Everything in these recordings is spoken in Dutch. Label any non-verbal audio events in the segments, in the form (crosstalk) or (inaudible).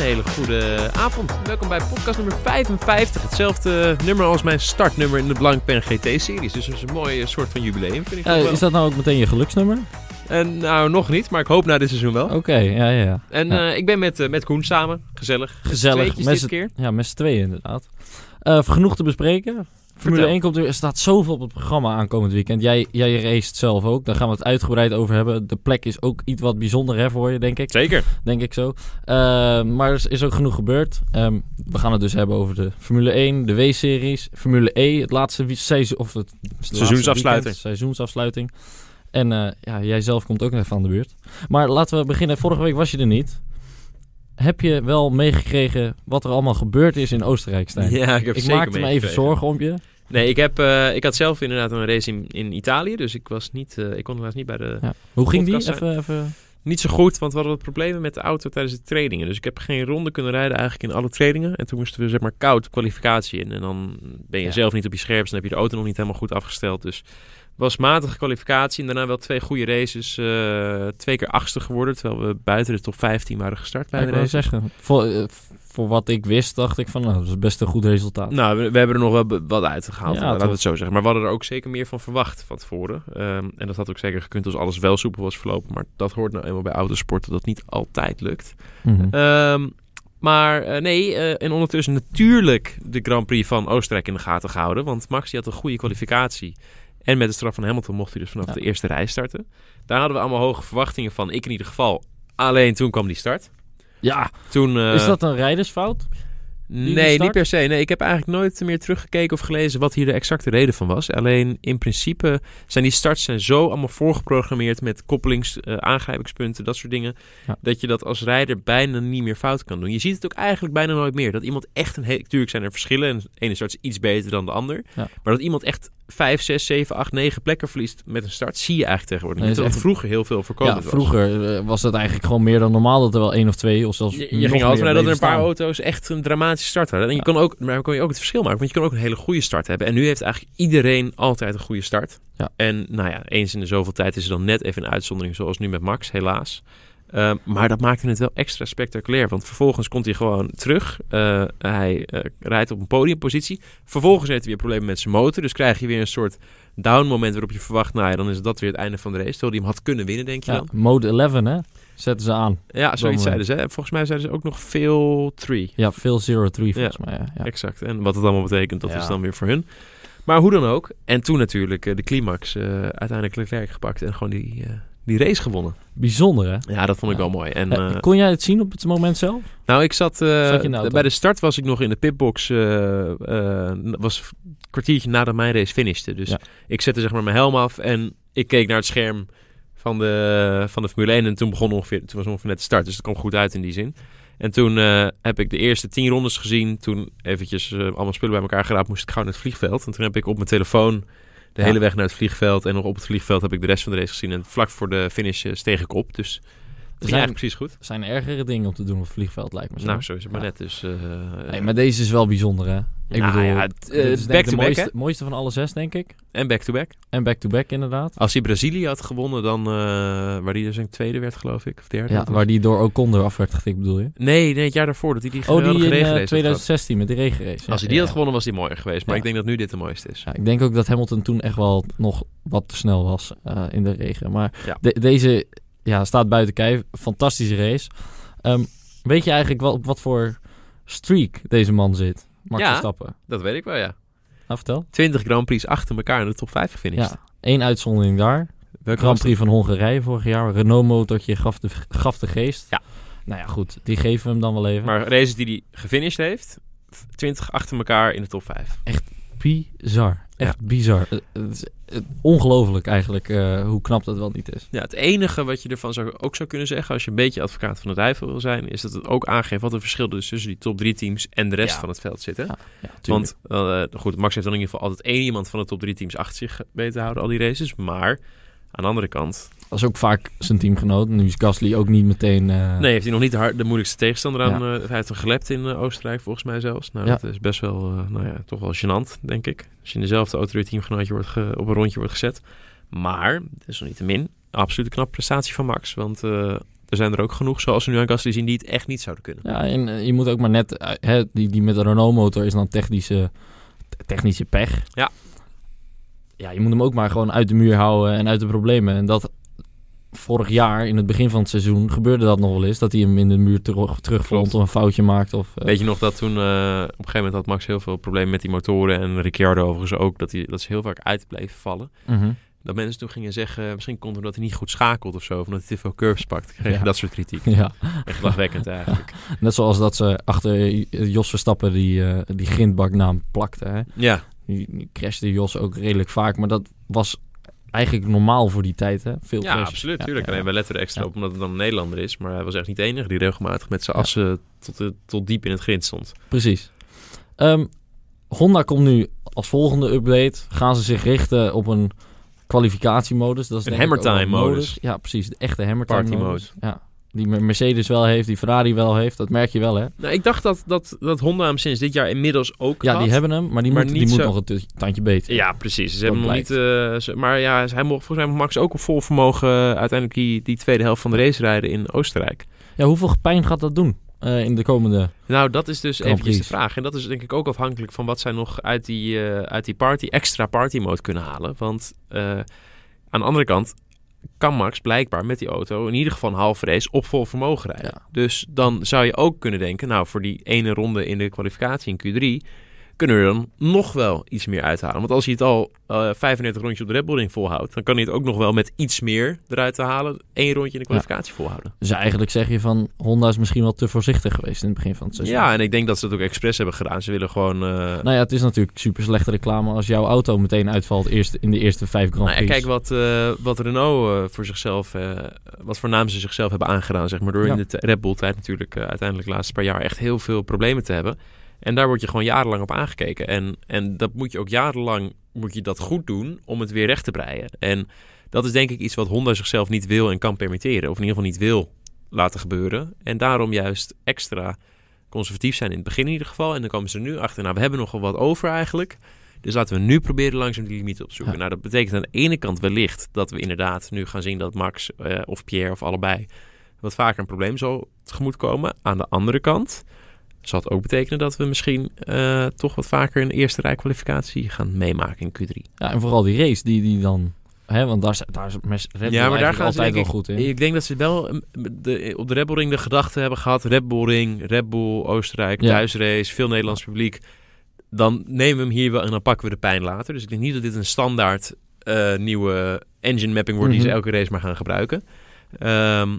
hele goede avond. Welkom bij podcast nummer 55. Hetzelfde nummer als mijn startnummer in de Blankpen GT-series. Dus dat is een mooi soort van jubileum, vind ik. Eh, wel. is dat nou ook meteen je geluksnummer? En, nou, nog niet, maar ik hoop na dit seizoen wel. Oké, ja, ja, ja. En Ja. eh, ik ben met, eh, met Koen samen. Gezellig. Gezellig, met z'n- keer. Ja, met z'n tweeën inderdaad. Eh, genoeg te bespreken. Formule Vertel. 1 komt er, er staat zoveel op het programma aankomend weekend. Jij, jij racet zelf ook, daar gaan we het uitgebreid over hebben. De plek is ook iets wat bijzonder hè, voor je, denk ik. Zeker. Denk ik zo. Eh, maar er is- ook genoeg gebeurd. Ehm, we gaan het dus hebben over de Formule 1, de W-series, Formule E, het laatste seizoen, of het Seizoensafsluiting. weekend, seizoensafsluiting. En eh, ja, jij zelf komt ook even aan de beurt. Maar laten we beginnen. Vorige week was je er niet. Heb je wel meegekregen wat er allemaal gebeurd is in Oostenrijk, Stijn? Ja, ik heb ik zeker maakte me even zorgen om je. Nee, ik, heb, eh, ik had zelf inderdaad een race in, in Italië. Dus ik, was niet, eh, ik kon helaas niet bij de... Ja. Hoe ging die? Even, even... Niet zo goed, want we hadden wat problemen met de auto tijdens de trainingen. Dus ik heb geen ronde kunnen rijden eigenlijk in alle trainingen. En toen moesten we zeg maar koud kwalificatie in. En dan ben je Ja. zelf niet op je scherpst. Dan heb je de auto nog niet helemaal goed afgesteld. Dus was matige kwalificatie. En daarna wel twee goede races. eh, twee keer achtste geworden. Terwijl we buiten de top 15 waren gestart bij Ja, de race. zeggen, voor wat ik wist, dacht ik van, nou, dat is best een goed resultaat. Nou, we, we hebben er nog wel wat uitgehaald. Ja, laten we het zo zeggen. Maar we hadden er ook zeker meer van verwacht van tevoren. Ehm, en dat had ook zeker gekund als alles wel soepel was verlopen. Maar dat hoort nou eenmaal bij autosport dat dat niet altijd lukt. Mhm. Ehm, maar eh, nee, eh, en ondertussen natuurlijk de Grand Prix van Oostenrijk in de gaten gehouden. Want Max die had een goede kwalificatie. En met de straf van Hamilton mocht hij dus vanaf Ja. de eerste rij starten. Daar hadden we allemaal hoge verwachtingen van. Ik in ieder geval. Alleen toen kwam die start. Ja, Toen, eh, is dat een rijdersfout? Nee, niet per se. Nee, ik heb eigenlijk nooit meer teruggekeken of gelezen wat hier de exacte reden van was. Alleen in principe zijn die starts zijn zo allemaal voorgeprogrammeerd met koppelings, eh, aangrijpingspunten, dat soort dingen. Ja. Dat je dat als rijder bijna niet meer fout kan doen. Je ziet het ook eigenlijk bijna nooit meer. Dat iemand echt een hele. Tuurlijk zijn er verschillen. En de ene iets beter dan de ander. Ja. Maar dat iemand echt 5, 6, 7, 8, 9 plekken verliest met een start, zie je eigenlijk tegenwoordig niet. echt- vroeger heel veel voorkomend Ja, vroeger eh, was het eigenlijk gewoon meer dan normaal dat er wel één of twee of zelfs Je, je ging altijd vanuit dat er een paar staan. auto's echt een dramatische start hadden. En je Ja. kon ook, maar kon je ook het verschil maken. Want je kan ook een hele goede start hebben. En nu heeft eigenlijk iedereen altijd een goede start. Ja. En nou ja, eens in de zoveel tijd is er dan net even een uitzondering. Zoals nu met Max, helaas. Ehm, maar dat maakte het wel extra spectaculair. Want vervolgens komt hij gewoon terug. Eh, hij eh, rijdt op een podiumpositie. Vervolgens heeft hij weer problemen met zijn motor. Dus krijg je weer een soort down moment waarop je verwacht... nou ja, dan is dat weer het einde van de race. Terwijl hij hem had kunnen winnen, denk je Ja, dan. mode 11 hè, zetten ze aan. Ja, zoiets moment. zeiden ze. Volgens mij zeiden ze ook nog veel 3. Ja, veel 0-3 volgens mij. Ja. Ja. Exact. En wat het allemaal betekent, dat is dan weer voor hun. Maar hoe dan ook. En toen natuurlijk eh, de climax eh, uiteindelijk Leclerc gepakt en gewoon die, eh, die race gewonnen. Bijzonder hè. Ja, dat vond ik Ja. wel mooi. En, Eh, eh, kon jij het zien op het moment zelf? nou, ik zat, eh, Zat bij de start was ik nog in de pitbox. was een kwartiertje nadat mijn race finishte. Dus ik zette zeg maar mijn helm af en ik keek naar het scherm van de, van de Formule 1. En toen begon ongeveer, toen was ongeveer net de start. Dus dat kwam goed uit in die zin. En toen heb ik de eerste tien rondes gezien. Toen eventjes allemaal spullen bij elkaar geraapt, moest ik gauw naar het vliegveld. En toen heb ik op mijn telefoon de Ja. hele weg naar het vliegveld. En nog op het vliegveld heb ik de rest van de race gezien. En vlak voor de finish eh, steeg ik op. Dus ging zijn- eigenlijk precies goed. Er zijn ergere dingen om te doen op het vliegveld lijkt me zo. Nou, zo is het maar Ja. net. Dus, Nee, maar deze is wel bijzonder hè. Ik Nou bedoel, ja, het, eh, is de mooiste, van alle zes denk ik. En back-to-back. En back-to-back inderdaad. Als hij Brazilië had gewonnen, dan... eh, waar hij dus een tweede werd, geloof ik. Of derde. Ja, waar die door Ocon eraf werd getikt bedoel je? Nee, nee, het jaar daarvoor. Dat hij die Oh, die in eh, regenrace had gehad. 2016 met die regenrace. Ja, Als hij die ja, had gewonnen, was die mooier geweest. Maar ik denk dat nu dit de mooiste is. Ja, ik denk ook dat Hamilton toen echt wel nog wat te snel was eh, in de regen. Maar de- deze ja, staat buiten kijf. Fantastische race. Ehm, weet je eigenlijk wel op wat voor streak deze man zit? Max Ja. Verstappen. Dat weet ik wel, ja. Nou, vertel. 20 Grand Prix achter elkaar in de top 5 gefinished. Ja, één uitzondering daar. Welke Grand Prix van Hongarije vorig jaar. Renault motortje gaf de, gaf de geest. Ja. Nou ja, goed. Die geven we hem dan wel even. Maar races die hij gefinished heeft, 20 achter elkaar in de top 5. bizar. Echt bizar. Is eh, ongelooflijk eigenlijk eh, hoe knap dat wel niet is. Ja, het enige wat je ervan zou, ook zou kunnen zeggen, als je een beetje advocaat van de duivel wil zijn, is dat het ook aangeeft wat een verschil is tussen die top 3 teams en de rest Ja. van het veld zit. Hè? Ja. Want eh, goed, Max heeft dan in ieder geval altijd één iemand van de top 3 teams achter zich weten te houden, al die races. Maar aan de andere kant, Dat is ook vaak zijn teamgenoot. Nu is Gasly ook niet meteen... eh, nee, heeft hij nog niet de, hard, de moeilijkste tegenstander aan. Ja. eh, hij heeft hem gelept in eh, Oostenrijk, volgens mij zelfs. Nou, Ja. dat is best wel, nou ja, toch wel gênant, denk ik. Als je in dezelfde auto weer teamgenootje wordt ge- op een rondje wordt gezet. Maar, desalniettemin, absoluut een knappe prestatie van Max. Want er zijn er ook genoeg, zoals we nu aan Gasly zien, die het echt niet zouden kunnen. Ja, en je moet ook maar net... hè, die, die met de Renault-motor is dan technische, te- technische pech. Ja. Ja, je moet hem ook maar gewoon uit de muur houden en uit de problemen. En dat vorig jaar, in het begin van het seizoen, gebeurde dat nog wel eens. Dat hij hem in de muur terug, terugvond of een foutje maakt. Of, eh, Weet je nog dat toen eh, op een gegeven moment had Max heel veel problemen met die motoren en Ricciardo overigens ook, dat, hij, dat ze heel vaak uit bleven vallen. mhm. Dat mensen toen gingen zeggen, misschien komt omdat hij niet goed schakelt of zo, of omdat hij te veel curves pakt. Kreeg Ja. dat soort kritiek. Ja, Echt lachwekkend (laughs) eigenlijk. net zoals dat ze achter Jos Verstappen die, eh die grindbaknaam plakte. Hè? Ja, Die, die crashte Jos ook redelijk vaak, maar dat was eigenlijk normaal voor die tijd. Hè? Veel ja absoluut. Tuurlijk. Alleen wij letten er extra op omdat het dan een Nederlander is. Maar hij was echt niet de enige die regelmatig met zijn assen tot, tot diep in het grind stond. Precies. Ehm, Honda komt nu als volgende update. Gaan ze zich richten op een kwalificatiemodus. Dat is Een hammertime modus. nodig. Ja, precies. De echte hammertime modus. Ja. Die Mercedes wel heeft, die Ferrari wel heeft. Dat merk je wel, hè? Nou, ik dacht dat, dat, dat Honda hem sinds dit jaar inmiddels ook Ja, had. die hebben hem, maar die Maar moet, die moet nog een tandje beter. Ja, precies. Ze Dat hebben nog niet... eh, maar ja, hij mocht, volgens mij Max ook op vol vermogen eh, uiteindelijk die, die tweede helft van de race rijden in Oostenrijk. Ja, hoeveel pijn gaat dat doen eh, in de komende... Nou, dat is dus eventjes de vraag. En dat is denk ik ook afhankelijk van wat zij nog uit die, uit die party, extra party mode kunnen halen. Want aan de andere kant kan Max blijkbaar met die auto in ieder geval een halve race op vol vermogen rijden. Ja. Dus dan zou je ook kunnen denken, nou voor die ene ronde in de kwalificatie in Q3 kunnen we er dan nog wel iets meer uithalen. Want als hij het al eh 35 rondjes op de Red Bull Ring volhoudt, dan kan hij het ook nog wel met iets meer eruit te halen één rondje in de kwalificatie volhouden. Dus eigenlijk zeg je van... Honda is misschien wel te voorzichtig geweest in het begin van het seizoen. Ja, en ik denk dat ze dat ook expres hebben gedaan. Ze willen gewoon... eh, Nou ja, het is natuurlijk super slechte reclame als jouw auto meteen uitvalt eerst in de eerste vijf Grand Nou ja, Prix. kijk wat, eh, wat Renault eh, voor zichzelf, eh, wat voor naam ze zichzelf hebben aangedaan, zeg maar. Door Ja. in de Red Bull tijd natuurlijk eh, uiteindelijk de laatste paar jaar echt heel veel problemen te hebben. En daar word je gewoon jarenlang op aangekeken. En, en dat moet je ook jarenlang moet je dat goed doen om het weer recht te breien. En dat is denk ik iets wat Honda zichzelf niet wil en kan permitteren. Of in ieder geval niet wil laten gebeuren. En daarom juist extra conservatief zijn in het begin in ieder geval. En dan komen ze er nu achter, nou we hebben nogal wat over eigenlijk. Dus laten we nu proberen langzaam die limieten op te zoeken. Ja. Nou, dat betekent aan de ene kant wellicht dat we inderdaad nu gaan zien dat Max eh, of Pierre of allebei wat vaker een probleem zal tegemoet komen. Aan de andere kant zal het ook betekenen dat we misschien eh, toch wat vaker een eerste rij kwalificatie gaan meemaken in Q3. Ja, en vooral die race die, die dan... Hè, want daar, daar is Red Bull Ja, maar daar gaan altijd wel ik- goed in. Ik denk dat ze wel de, op de Red Bull Ring de gedachte hebben gehad. Red Bull Ring, Red Bull, Oostenrijk, Ja. thuisrace, veel Nederlands publiek. Dan nemen we hem hier wel en dan pakken we de pijn later. Dus ik denk niet dat dit een standaard eh, nieuwe engine mapping wordt die Mhm. ze elke race maar gaan gebruiken. Ehm,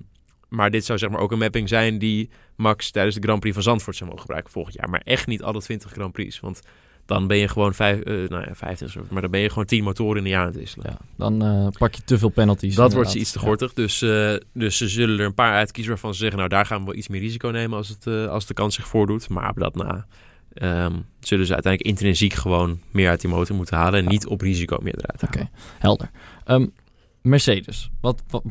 maar dit zou zeg maar ook een mapping zijn die Max tijdens de Grand Prix van Zandvoort zou mogen gebruiken volgend jaar. Maar echt niet alle 20 Grand Prix. Want dan ben je gewoon vijf, eh, nou ja, 15, of zo, maar dan ben je gewoon 10 motoren in een jaar aan het wisselen. Ja, dan eh, pak je te veel penalties. Dat wordt ze iets te Ja. gortig. Dus, eh, dus ze zullen er een paar uitkiezen waarvan ze zeggen... nou, daar gaan we wel iets meer risico nemen als, het, als de kans zich voordoet. Maar op dat na ehm, zullen ze uiteindelijk intrinsiek gewoon meer uit die motor moeten halen... en niet op risico meer eruit halen. Oké, helder. Ehm, Mercedes. Wat, wat,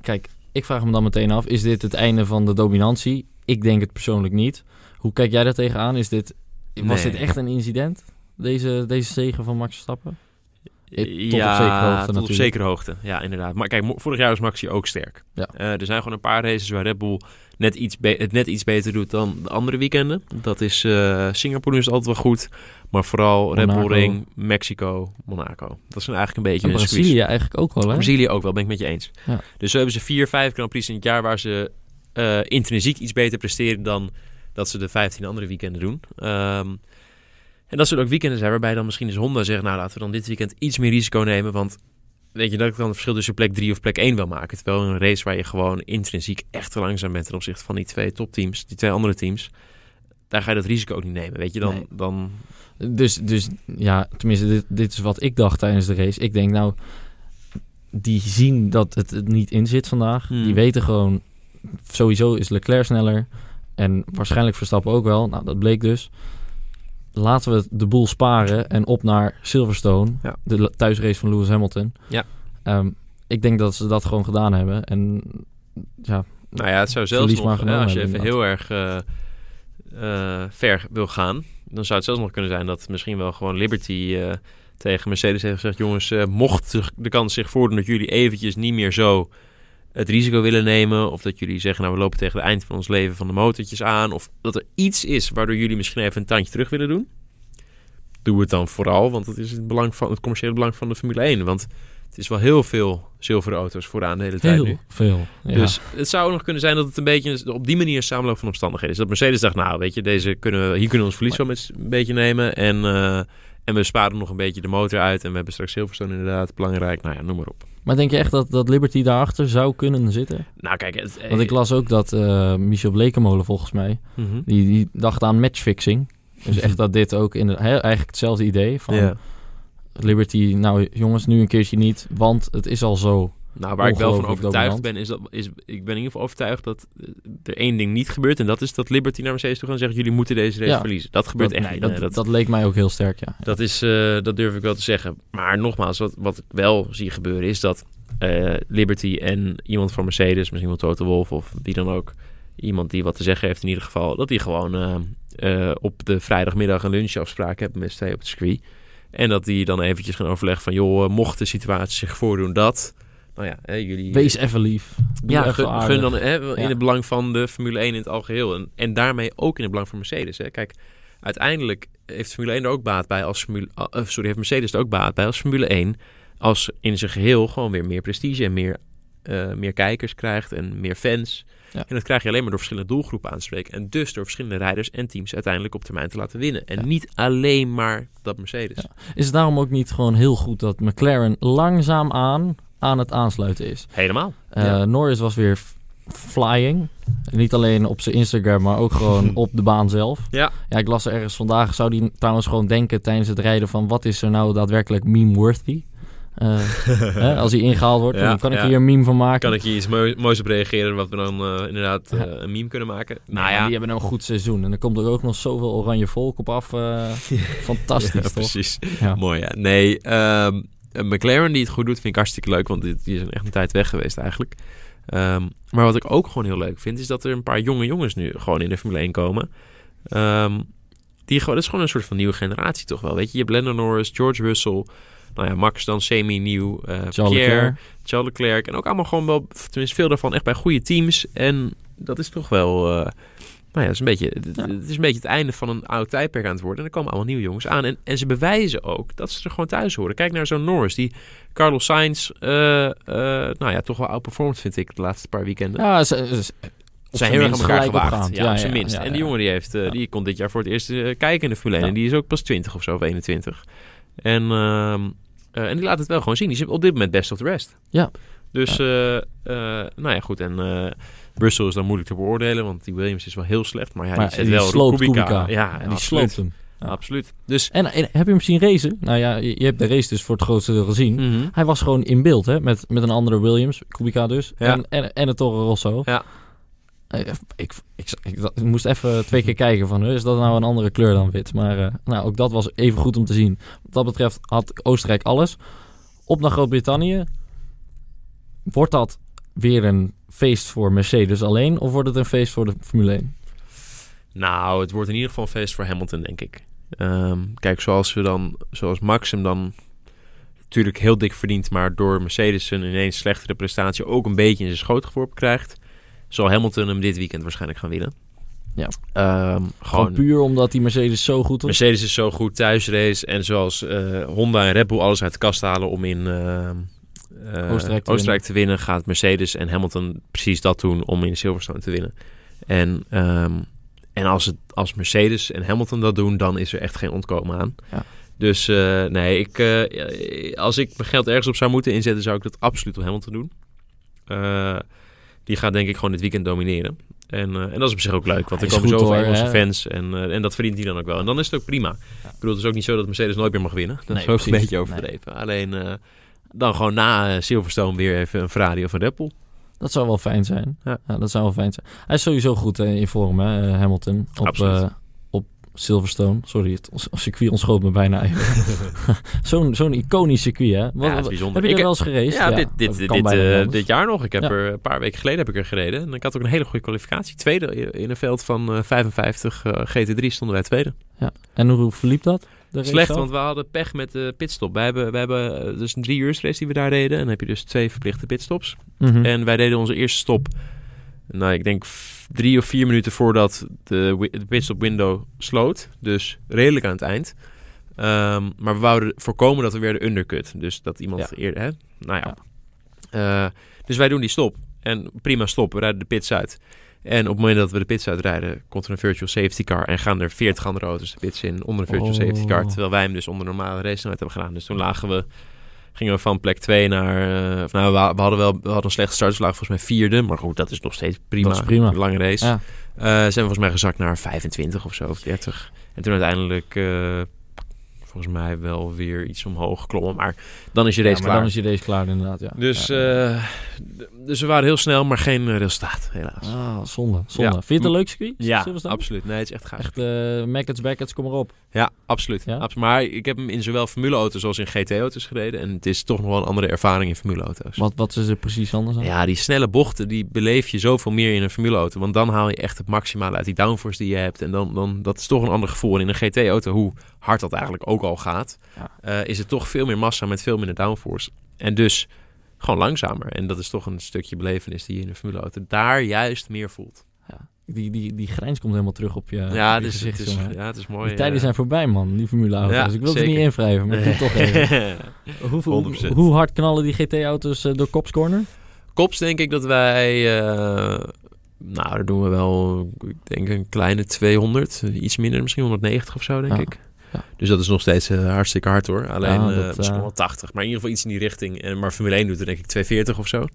kijk, ik vraag me dan meteen af. Is dit het einde van de dominantie? Ik denk het persoonlijk niet. Hoe kijk jij daar tegenaan? Is dit, was Nee. dit echt een incident? Deze, deze zegen van Max Verstappen? Tot op ja, zekere hoogte tot op zekere hoogte. Ja, inderdaad. Maar kijk, vorig jaar was Max hier ook sterk. Ja. Eh, er zijn gewoon een paar races waar Red Bull net iets het net iets beter doet dan de andere weekenden. Dat is eh, Singapore is altijd wel goed. Maar vooral Red Bull. Ring, Mexico, Monaco. Dat zijn eigenlijk een beetje En squeeze. Brazilië eigenlijk ook wel, hè? Brazilië ook wel, ben ik met je eens. Ja. Dus zo hebben ze vier, vijf Grand Prix in het jaar waar ze eh, intrinsiek iets beter presteren dan dat ze de 15 andere weekenden doen. Ehm, en dat zullen ook weekenden zijn waarbij dan misschien eens Honda zegt, nou laten we dan dit weekend iets meer risico nemen, want weet je dat ik dan het verschil tussen plek 3 of plek 1 wil maken. Terwijl een race waar je gewoon intrinsiek echt te langzaam bent ten opzichte van die twee topteams, die twee andere teams, daar ga je dat risico ook niet nemen. Weet je, dan, Nee. dan Dus, dus ja, tenminste, dit, dit is wat ik dacht tijdens de race. Ik denk nou, die zien dat het niet in zit vandaag. Hmm. Die weten gewoon, sowieso is Leclerc sneller. En waarschijnlijk Verstappen ook wel. Nou, dat bleek dus. Laten we de boel sparen en op naar Silverstone. Ja. De thuisrace van Lewis Hamilton. Ja. Ehm, ik denk dat ze dat gewoon gedaan hebben. En ja, Nou ja, het zou zelfs nog, als je even heel erg eh, eh, ver wil gaan, dan zou het zelfs nog kunnen zijn dat misschien wel gewoon Liberty eh, tegen Mercedes heeft gezegd: jongens, mocht de kans zich voordoen dat jullie eventjes niet meer zo het risico willen nemen. Of dat jullie zeggen, nou we lopen tegen het eind van ons leven van de motortjes aan. Of dat er iets is waardoor jullie misschien even een tandje terug willen doen. Doe het dan vooral, want het is het, belang van, het commerciële belang van de Formule 1. Want het is wel heel veel zilveren auto's vooraan de hele tijd Heel nu. veel. Ja. Dus het zou nog kunnen zijn dat het een beetje op die manier een samenloop van omstandigheden is. Dat Mercedes dacht, nou weet je, deze kunnen we, hier kunnen we ons verlies wel met een beetje nemen. En, eh, en we sparen nog een beetje de motor uit. En we hebben straks Silverstone inderdaad, belangrijk. Nou ja, noem maar op. Maar denk je echt dat, dat Liberty daarachter zou kunnen zitten? Nou kijk, het, Want ik las ook dat eh, Michel Blekemolen volgens mij, Mhm. die, die dacht aan matchfixing. Dus echt dat dit ook in de, eigenlijk hetzelfde idee van. Liberty, nou jongens, nu een keertje niet, want het is al zo. Nou, waar ik wel van overtuigd dominant. ben, is dat is, ik ben in ieder geval overtuigd dat eh, er één ding niet gebeurt. En dat is dat Liberty naar Mercedes toe gaan zeggen: jullie moeten deze race Ja. verliezen. Dat gebeurt dat, echt nee, niet. dat, dat, dat, leek mij ook heel sterk, ja. dat, is, eh, dat durf ik wel te zeggen. Maar nogmaals, wat, wat ik wel zie gebeuren is dat eh, Liberty en iemand van Mercedes, misschien wel Toto Wolff of wie dan ook, iemand die wat te zeggen heeft in ieder geval, dat die gewoon op de vrijdagmiddag een lunchafspraak hebben met z'n tweeën op het circuit. En dat die dan eventjes gaan overleggen van, joh, mocht de situatie zich voordoen dat, nou ja, hè, jullie... Wees even lief. Doe ja, even gun, aardig. gun dan hè, in Ja. het belang van de Formule 1 in het algeheel. En, en daarmee ook in het belang van Mercedes. Hè. Kijk, uiteindelijk heeft Formule 1 er ook baat bij als Formule... ah, eh, sorry, heeft Mercedes er ook baat bij als Formule 1... als in zijn geheel gewoon weer meer prestige en meer, eh, meer kijkers krijgt en meer fans. Ja. En dat krijg je alleen maar door verschillende doelgroepen aan te spreken. En dus door verschillende rijders en teams uiteindelijk op termijn te laten winnen. En Ja. niet alleen maar dat Mercedes. Ja. Is het daarom ook niet gewoon heel goed dat McLaren langzaamaan aan het aansluiten is? Helemaal. Eh, Ja. Norris was weer flying. Niet alleen op zijn Instagram, maar ook gewoon (laughs) op de baan zelf. Ja. Ja, ik las er ergens vandaag. Zou die trouwens gewoon denken tijdens het rijden van... wat is er nou daadwerkelijk meme-worthy? Eh, (laughs) hè, als hij ingehaald wordt, Ja, dan kan ik ja. hier een meme van maken. Kan ik hier iets mooi- moois op reageren wat we dan eh, inderdaad eh, een meme kunnen maken? Nou ja, die hebben een goed seizoen. En dan komt er ook nog zoveel oranje volk op af. eh, (laughs) fantastisch, Ja, toch? precies. Ja. Mooi, ja. Nee, ehm, een McLaren die het goed doet, vind ik hartstikke leuk. Want die, die is echt een tijd weg geweest eigenlijk. Ehm, maar wat ik ook gewoon heel leuk vind, is dat er een paar jonge jongens nu gewoon in de Formule 1 komen. Ehm, die gewoon, dat is gewoon een soort van nieuwe generatie toch wel. Weet je, je hebt Lando Norris, George Russell. Nou ja, Max dan semi-nieuw. eh Charles Pierre, Leclerc. Charles Leclerc. En ook allemaal gewoon wel, tenminste veel daarvan echt bij goede teams. En dat is toch wel... eh, nou ja, het is, een beetje, het- Ja. het is een beetje het einde van een oud tijdperk aan het worden. En er komen allemaal nieuwe jongens aan. En, en ze bewijzen ook dat ze er gewoon thuis horen. Kijk naar zo'n Norris, die Carlos Sainz, eh, eh, nou ja, toch wel outperformed vind ik de laatste paar weekenden. Ja, ze, zijn heel erg aan elkaar gelijk gewaagd. Ja, op zijn minst. ja, en die ja. jongen die, heeft, eh, Ja. die kon dit jaar voor het eerst kijken in de Formule 1. Ja. En die is ook pas 20 of zo, of 21. En, ehm, eh, en die laat het wel gewoon zien. Die is op dit moment best of the rest. Ja. Dus, nou ja, goed. En Brussel is dan moeilijk te beoordelen, want die Williams is wel heel slecht. Maar ja, Maar die wel sloopt Kubica. Kubica. Ja, En die sloopt hem. Ja. Absoluut. Dus, En, en heb je hem zien racen? Nou ja, je, je hebt de race dus voor het grootste deel gezien. mhm. Hij was gewoon in beeld, hè? Met, met een andere Williams, Kubica dus. Ja. En, en, en het Toro Rosso. Ja. Eh, Ik, ik, ik, ik- ik moest even twee keer kijken van, is dat nou een andere kleur dan wit? Maar eh, nou, ook dat was even goed om te zien. Wat dat betreft had Oostenrijk alles. Op naar Groot-Brittannië. Wordt dat weer een feest voor Mercedes alleen? Of wordt het een feest voor de Formule 1? Nou, het wordt in ieder geval een feest voor Hamilton, denk ik. Ehm, kijk, zoals we dan, zoals Max hem dan natuurlijk heel dik verdient, maar door Mercedes een ineens slechtere prestatie ook een beetje in zijn schoot geworpen krijgt, zal Hamilton hem dit weekend waarschijnlijk gaan winnen. Ja. Ehm, Gewoon gewoon. puur omdat die Mercedes zo goed was? Mercedes is zo goed thuisrace en zoals eh, Honda en Red Bull alles uit de kast halen om in ehm, eh, Oostenrijk Oostenrijk, te winnen, gaat Mercedes en Hamilton precies dat doen om in Silverstone te winnen. En, ehm, en als, het, als Mercedes en Hamilton dat doen, dan is er echt geen ontkomen aan. Ja. Dus eh, nee, ik, eh, als ik mijn geld ergens op zou moeten inzetten, zou ik dat absoluut op Hamilton doen. Die gaat denk ik gewoon dit weekend domineren. En, en dat is op zich ook leuk, want er komen zoveel Engelse fans en, en dat verdient hij dan ook wel. En dan is het ook prima. Ik bedoel, het is ook niet zo dat Mercedes nooit meer mag winnen. Dat Nee, is ook precies. een beetje overdreven. Alleen dan gewoon na eh, Silverstone weer even een Ferrari of een Red Bull. Dat zou wel fijn zijn. Ja. dat zou wel fijn zijn. Hij is sowieso goed eh, in vorm, hè, eh, Hamilton. Op, op Silverstone. Sorry, het circuit ontschoot me bijna. (laughs) Zo'n zo'n iconisch circuit, hè? Wat, Ja, het is wat- bijzonder. heb je Ik er wel eens geraced? Ja, dit, dit, dit, dit, jaar nog. Ik heb Ja. er een paar weken geleden heb ik er gereden. En ik had ook een hele goede kwalificatie. Tweede in een veld van eh, 55 eh, GT3 stonden wij tweede. En hoe verliep dat? De Slecht, zelf? want we hadden pech met de pitstop. Wij hebben, wij hebben eh, dus een drie uur race die we daar deden. En dan heb je dus twee verplichte pitstops. Mhm. En wij deden onze eerste stop, nou ik denk drie of vier minuten voordat de, wi- de pitstop window sloot. Dus redelijk aan het eind. Ehm, maar we wouden voorkomen dat we weer de undercut. Dus dat iemand Ja. eerder, hè? Nou ja. Eh, dus wij doen die stop. En prima stop, we rijden de pits uit. En op het moment dat we de pits uitrijden, komt er een virtual safety car. En gaan er 40 andere auto's de pits in onder een virtual Oh. safety car. Terwijl wij hem dus onder normale race snelheid hebben gedaan. Dus toen lagen we, gingen we van plek 2 naar... eh, of nou, we, we hadden wel we hadden een slechte start. Dus we lagen volgens mij vierde. Maar goed, dat is nog steeds prima. Dat is prima. Een lange race. Ja. Eh, zijn we volgens mij gezakt naar 25 of zo, of 30. En toen uiteindelijk... volgens mij wel weer iets omhoog geklommen. Maar dan is je race klaar. dan is je race klaar inderdaad, ja. Dus, Ja. eh, dus we waren heel snel, maar geen eh, resultaat, helaas. Ah, zonde, zonde. Ja. Vind je het een leuk circuit? Ja, absoluut. Nee, het is echt gaaf. Echt, eh Mackets, Backets, kom erop. Ja, absoluut. Ja? Abs- Maar ik heb hem in zowel formuleauto's als in GT-auto's gereden. En het is toch nog wel een andere ervaring in formuleauto's. Wat, wat is er precies anders aan? Ja, die snelle bochten, die beleef je zoveel meer in een formuleauto. Want dan haal je echt het maximale uit die downforce die je hebt. En dan, dan dat is toch een ander gevoel. En in een GT-auto, hoe hard dat eigenlijk ook al gaat, Ja. eh, is het toch veel meer massa met veel minder downforce. En dus gewoon langzamer. En dat is toch een stukje belevenis die je in een formuleauto daar juist meer voelt. Die, die, die grijns komt helemaal terug op je, ja, op je dus gezicht, het is, jongen. ja, het is mooi. Die tijden eh. zijn voorbij, man, die Formule auto's. Ja, ik wil het niet invrijven, maar ik doe toch even. (laughs) Hoe, 100%. hoe hard knallen die GT-auto's door Cops Corner? Kops denk ik dat wij... eh, nou, daar doen we wel, ik denk een kleine 200. Iets minder, misschien 190 of zo, denk Ja. ik. Ja. Dus dat is nog steeds eh, hartstikke hard hoor. Alleen Ja, eh, dat, misschien eh, wel 80. Maar in ieder geval iets in die richting. En, maar Formule 1 doet er denk ik 240 of zo.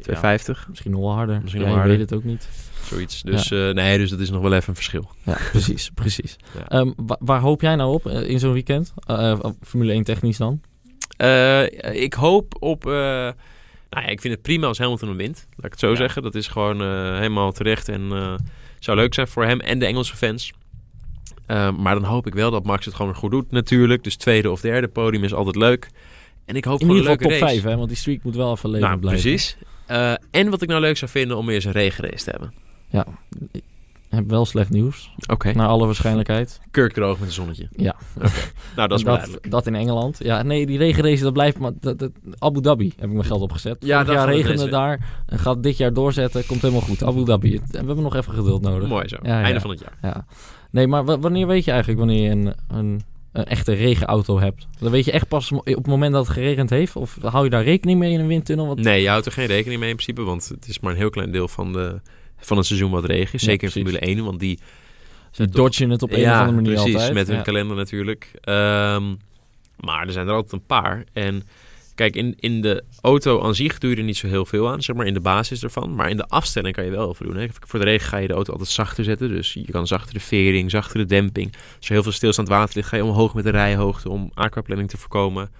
250, Misschien nog wel harder. Misschien nog harder. weet het ook niet. zoiets. Dus nee, dus dat is nog wel even een verschil. Ja, (laughs) precies, precies. Ehm, wa- waar hoop jij nou op in zo'n weekend? Formule 1 technisch dan? Ik hoop op... nou ja, ik vind het prima als Hamilton hem wint. Laat ik het zo zeggen. Dat is gewoon helemaal terecht. En zou leuk zijn voor hem en de Engelse fans. Eh, maar dan hoop ik wel dat Max het gewoon goed doet natuurlijk. Dus tweede of derde podium is altijd leuk. En ik hoop In ieder geval top race. 5, hè? Want die streak moet wel even leven Nou, blijven. precies. Eh, en wat ik nou leuk zou vinden om weer eens een regenrace te hebben. Ik heb wel slecht nieuws. Oké. Naar alle waarschijnlijkheid. Kurkdroog met een zonnetje. Ja. Nou, dat is (laughs) dat, dat in Engeland. Ja, nee, die regenrace, dat blijft maar... Dat, dat- Abu Dhabi heb ik mijn geld opgezet. Ja, Ja, dat jaar regende daar. En gaat dit jaar doorzetten. Komt helemaal goed. Abu Dhabi. We hebben nog even geduld nodig. Mooi zo. Ja, ja. Einde van het jaar. Ja. Nee, maar wa- wanneer weet je eigenlijk wanneer je een, een, een echte regenauto hebt? Dan weet je echt pas op het moment dat het geregend heeft? Of hou je daar rekening mee in een windtunnel? Wat... Nee, je houdt er geen rekening mee in principe. Want het is maar een heel klein deel van, de, van het seizoen wat regen is. Ja, Zeker in. Formule 1. Want die Die dodgen het op een of andere manier precies, altijd. met hun Ja. kalender natuurlijk. Ehm, maar er zijn er altijd een paar. En kijk, in, in de auto aan zich doe je er niet zo heel veel aan, zeg maar, in de basis ervan. Maar in de afstelling kan je wel veel doen. Hè. Voor de regen ga je de auto altijd zachter zetten. Dus je kan zachtere vering, zachtere demping. Als er heel veel stilstaand water ligt, ga je omhoog met de rijhoogte om aquaplaning te voorkomen.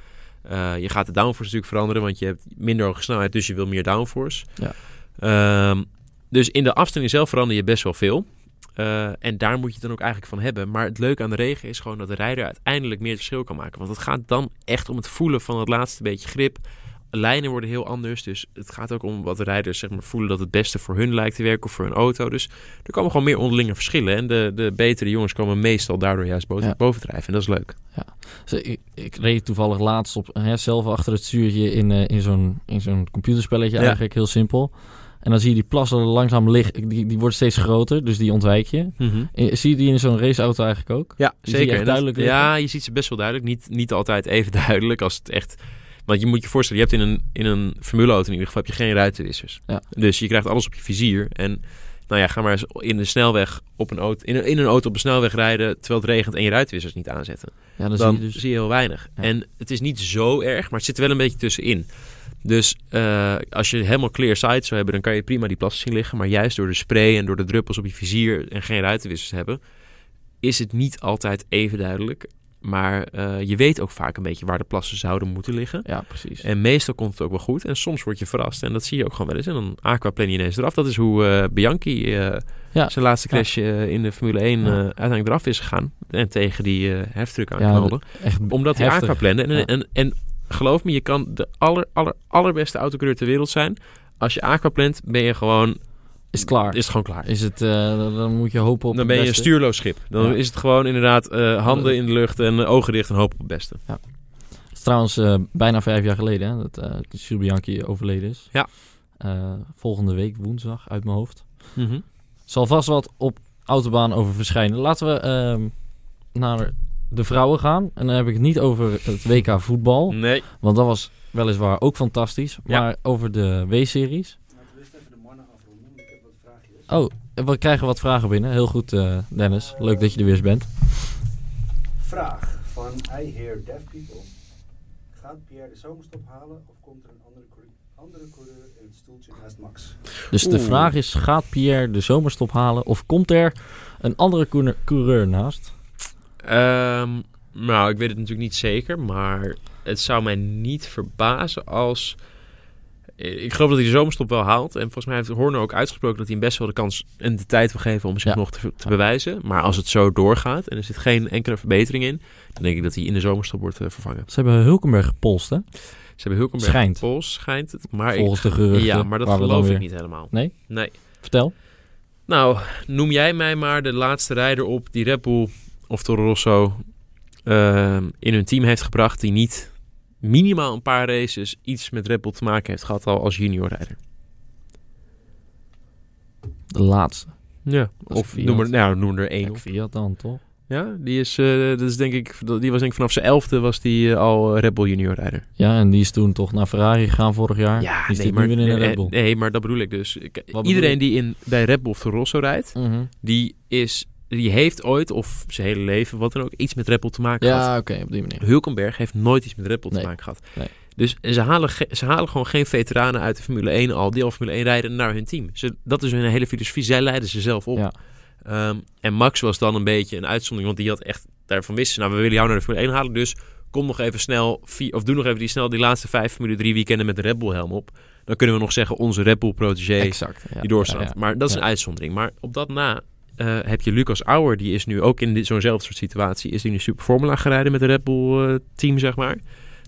Eh, je gaat de downforce natuurlijk veranderen, want je hebt minder hoge snelheid, dus je wil meer downforce. Ja. Ehm, dus in de afstelling zelf verander je best wel veel. Eh, en daar moet je het dan ook eigenlijk van hebben. Maar het leuke aan de regen is gewoon dat de rijder uiteindelijk meer het verschil kan maken. Want het gaat dan echt om het voelen van het laatste beetje grip. Lijnen worden heel anders. Dus het gaat ook om wat de rijders zeg maar, voelen dat het beste voor hun lijkt te werken of voor hun auto. Dus er komen gewoon meer onderlinge verschillen. En de, de betere jongens komen meestal daardoor juist boven, Ja. bovendrijven. En dat is leuk. Dus ik, ik reed toevallig laatst op, hè, zelf achter het stuurtje in, eh, in zo'n in zo'n computerspelletje Ja. eigenlijk, heel simpel. En dan zie je die plassen langzaam liggen, die, die wordt steeds groter, dus die ontwijk je. Eh, Zie je die in zo'n raceauto eigenlijk ook? Ja, Die zie je zeker. dat- duidelijk ja, je ziet ze best wel duidelijk. Niet, niet altijd even (laughs) duidelijk als het echt... Want je moet je voorstellen, je hebt in een, in een formuleauto in ieder geval heb je geen ruitenwissers. Ja. Dus je krijgt alles op je vizier. En nou ja, ga maar eens in de snelweg op een auto, in een, in een auto op een snelweg rijden terwijl het regent en je ruitenwissers niet aanzetten. Ja, dan, Dan, zie je dus... zie je heel weinig. Ja. En het is niet zo erg, maar het zit er wel een beetje tussenin. Dus eh, als je helemaal clear sight zou hebben, dan kan je prima die plassen zien liggen. Maar juist door de spray en door de druppels op je vizier en geen ruitenwissers hebben, is het niet altijd even duidelijk. Maar eh, je weet ook vaak een beetje waar de plassen zouden moeten liggen. Ja, precies. En meestal komt het ook wel goed. En soms word je verrast. En dat zie je ook gewoon wel eens. En dan aquaplan je ineens eraf. Dat is hoe eh, Bianchi Ja. zijn laatste crash in de Formule 1 Ja. eh, uiteindelijk eraf is gegaan. En tegen die heftruck aanknalde Echt omdat hij aquaplande. En, en, en geloof me, je kan de aller, aller, allerbeste autocoureur ter wereld zijn. Als je aquaplant, ben je gewoon Is het klaar? is het gewoon klaar. Is het, eh, dan moet je hopen op Dan ben je een stuurloos schip. Dan Ja. is het gewoon inderdaad eh, handen in de lucht en eh, ogen dicht en hopen op het beste. Het is trouwens bijna vijf jaar geleden hè, dat uh, Bianchi overleden is. Ja. Volgende week woensdag uit mijn hoofd. Zal vast wat op Autobaan over verschijnen. Laten we ehm, naar de vrouwen gaan. En dan heb ik het niet over het WK voetbal. Nee. Want dat was weliswaar ook fantastisch. Ja. Maar over de W-series. Oh, we krijgen wat vragen binnen. Heel goed, eh, Dennis. Leuk dat je er weer eens bent. Vraag van I Hear Deaf People. Gaat Pierre de zomerstop halen of komt er een andere, coureur- andere coureur in het stoeltje naast Max? Dus de Oeh. vraag is, gaat Pierre de zomerstop halen? Of komt er een andere coureur- coureur naast? Ehm, nou, ik weet het natuurlijk niet zeker, maar het zou mij niet verbazen als... Ik geloof dat hij de zomerstop wel haalt. En volgens mij heeft Horner ook uitgesproken dat hij hem best wel de kans en de tijd wil geven om zich Ja. nog te, te bewijzen. Maar als het zo doorgaat en er zit geen enkele verbetering in, dan denk ik dat hij in de zomerstop wordt eh, vervangen. Ze hebben Hulkenberg gepolst, hè? Ze hebben Hulkenberg Schijnt. Pols, schijnt het. Maar ik, Volgens de geruchten. ja, maar dat geloof ik weer- niet helemaal. Nee? Nee. Vertel. Nou, noem jij mij maar de laatste rijder op die Red Bull of Toro Rosso ehm, in hun team heeft gebracht die niet minimaal een paar races iets met Red Bull te maken heeft gehad al als junior rijder. De laatste. Ja. Dat Of noem er, nou, noem er één. Fiat dan, toch? ja, die is, eh, dat is denk ik, die was denk ik vanaf zijn elfde was die eh, al Red Bull junior rijder. Ja, en die is toen toch naar Ferrari gegaan vorig jaar. die zit nu weer in nee, Red Bull. nee, maar dat bedoel ik dus. Iedereen die in, bij Red Bull of Rosso rijdt, Mhm. die is, die heeft ooit of zijn hele leven wat dan ook iets met Red Bull te maken gehad. Ja, oké, op die manier. Hulkenberg heeft nooit iets met Red Bull Nee. te maken gehad. Nee. Dus ze halen, ze halen gewoon geen veteranen uit de Formule 1 al, die al Formule 1 rijden, naar hun team. Ze, dat is hun hele filosofie. Zij leiden ze zelf op. Ja. Ehm, en Max was dan een beetje een uitzondering, want die had echt daarvan wisten, nou we willen jou naar de Formule 1 halen, dus kom nog even snel, of doe nog even die snel die laatste vijf Formule 3 weekenden met de Red Bull helm op. Dan kunnen we nog zeggen onze Red Bull protégé Exact. Ja, die doorstaat. ja. Maar dat is een uitzondering. Maar op dat na eh, heb je Lucas Auer, die is nu ook in zo'nzelfde soort situatie, is die nu Super Formula gereden met de Red Bull eh, team, zeg maar.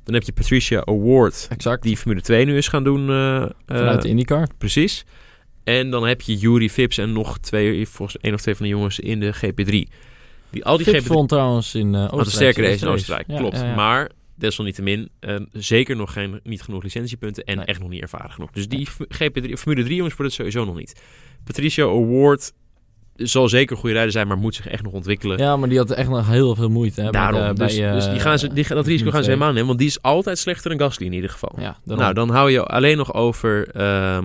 Dan heb je Patricia Award, Exact. die Formule 2 nu is gaan doen. eh, Vanuit de IndyCar. Precies. En dan heb je Yuri Vips en nog twee, volgens één of twee van de jongens in de GP3. Die, al die Fips GP3 won trouwens in een Oostenrijk. sterke race in Oostenrijk, Ja, klopt. ja, ja. Maar desalniettemin eh, zeker nog geen, niet genoeg licentiepunten en Nee. echt nog niet ervaren genoeg. Dus die GP3, Formule 3 jongens wordt het sowieso nog niet. Patricia Award zal zeker een goede rijder zijn, maar moet zich echt nog ontwikkelen. Ja, maar die had echt nog heel veel moeite. Hè, Daarom, bij dus, bij, dus die eh, gaan ze, die, dat risico gaan ze helemaal nemen, want die is altijd slechter dan Gasly in ieder geval. 2. Ja, daarom. Nou, dan hou je alleen nog over, ehm,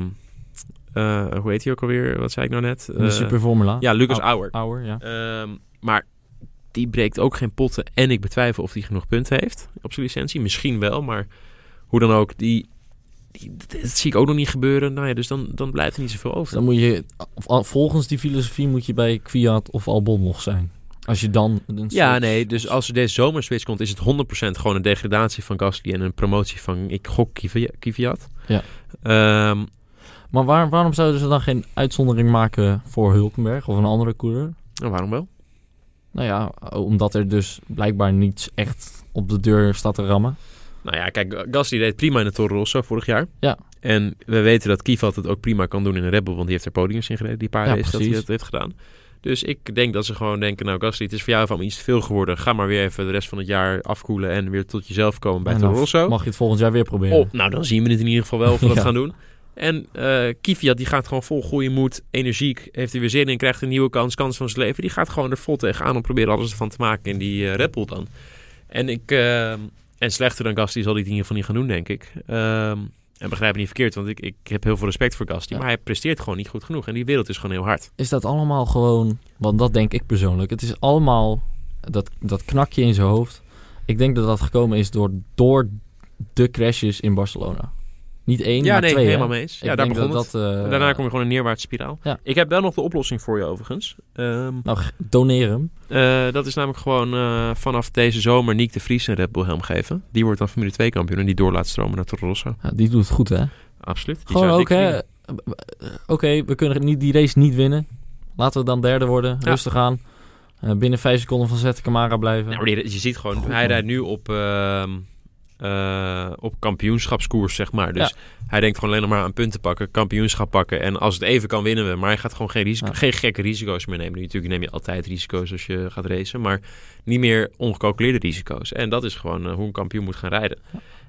eh, hoe heet hij ook alweer? Wat zei ik nou net? de Eh, Super Formula. ja, Lucas Au- Auer. Auer, ja. Ehm, maar die breekt ook geen potten. En ik betwijfel of hij genoeg punten heeft op zijn licentie. Misschien wel, maar hoe dan ook, die, die, dat zie ik ook nog niet gebeuren. Nou ja, dus dan, dan blijft er niet zoveel Dus over. dan moet je, volgens die filosofie moet je bij Kwiat of Albon nog zijn. Als je dan... Ja, nee, dus als er deze zomerswitch komt, is het 100% gewoon een degradatie van Gasly en een promotie van, ik gok. Kvyat. Ja. Ehm, Maar waar, waarom zouden ze dan geen uitzondering maken voor Hulkenberg of een andere coureur? nou, waarom wel? Nou ja, omdat er dus blijkbaar niets echt op de deur staat te rammen. Nou ja, kijk, Gasly deed prima in de Toro Rosso vorig jaar. Ja. En we weten dat Kvyat het ook prima kan doen in een Red Bull, want die heeft er podiums in gereden, die paar Ja, races dat hij dat heeft gedaan. Dus ik denk dat ze gewoon denken, nou Gasly, het is voor jou van iets te veel geworden. Ga maar weer even de rest van het jaar afkoelen en weer tot jezelf komen bij Toro Rosso. Mag je het volgend jaar weer proberen. Oh, nou, dan zien we het in ieder geval wel of we dat (laughs) gaan doen. En Kvyat, die gaat gewoon vol goede moed, energiek, heeft er weer zin in, krijgt een nieuwe kans, kans van zijn leven. Die gaat gewoon er vol tegenaan om proberen alles ervan te maken in die eh Red Bull dan. En ik, eh, en slechter dan Gasly zal hij het in ieder geval niet gaan doen, denk ik. Ehm, en begrijp me niet verkeerd, want ik, ik heb heel veel respect voor Ja. maar hij presteert gewoon niet goed genoeg. En die wereld is gewoon heel hard. Is dat allemaal gewoon... Want dat denk ik persoonlijk. Het is allemaal dat, dat knakje in zijn hoofd. Ik denk dat dat gekomen is door, door de crashes in Barcelona. Niet één, ja, maar nee, twee. hè? helemaal mee eens. Ja, daar begon dat het. dat, eh, Daarna kom je gewoon een neerwaartse spiraal. Ja. Ik heb wel nog de oplossing voor je overigens. Ehm, Nou, g- doneer hem. Eh, dat is namelijk gewoon eh, vanaf deze zomer Nick de Vries een Red Bull helm geven. Die wordt dan Formule 2 kampioen en die door laat stromen naar Toro Rosso. Ja, die doet het goed, hè? Absoluut. Die Gewoon ook, hè? Oké, we kunnen niet, die race niet winnen. Laten we dan derde worden. Ja. Rustig aan. Binnen vijf seconden van Zet Camara blijven. Nou, je ziet gewoon, Goed, hij rijdt nu op eh, op kampioenschapskoers, zeg maar. Dus hij denkt gewoon alleen nog maar aan punten pakken, kampioenschap pakken. En als het even kan, winnen we. Maar hij gaat gewoon geen, risico, Ja. geen gekke risico's meer nemen. Natuurlijk neem je altijd risico's als je gaat racen. Maar niet meer ongecalculeerde risico's. En dat is gewoon eh, hoe een kampioen moet gaan rijden.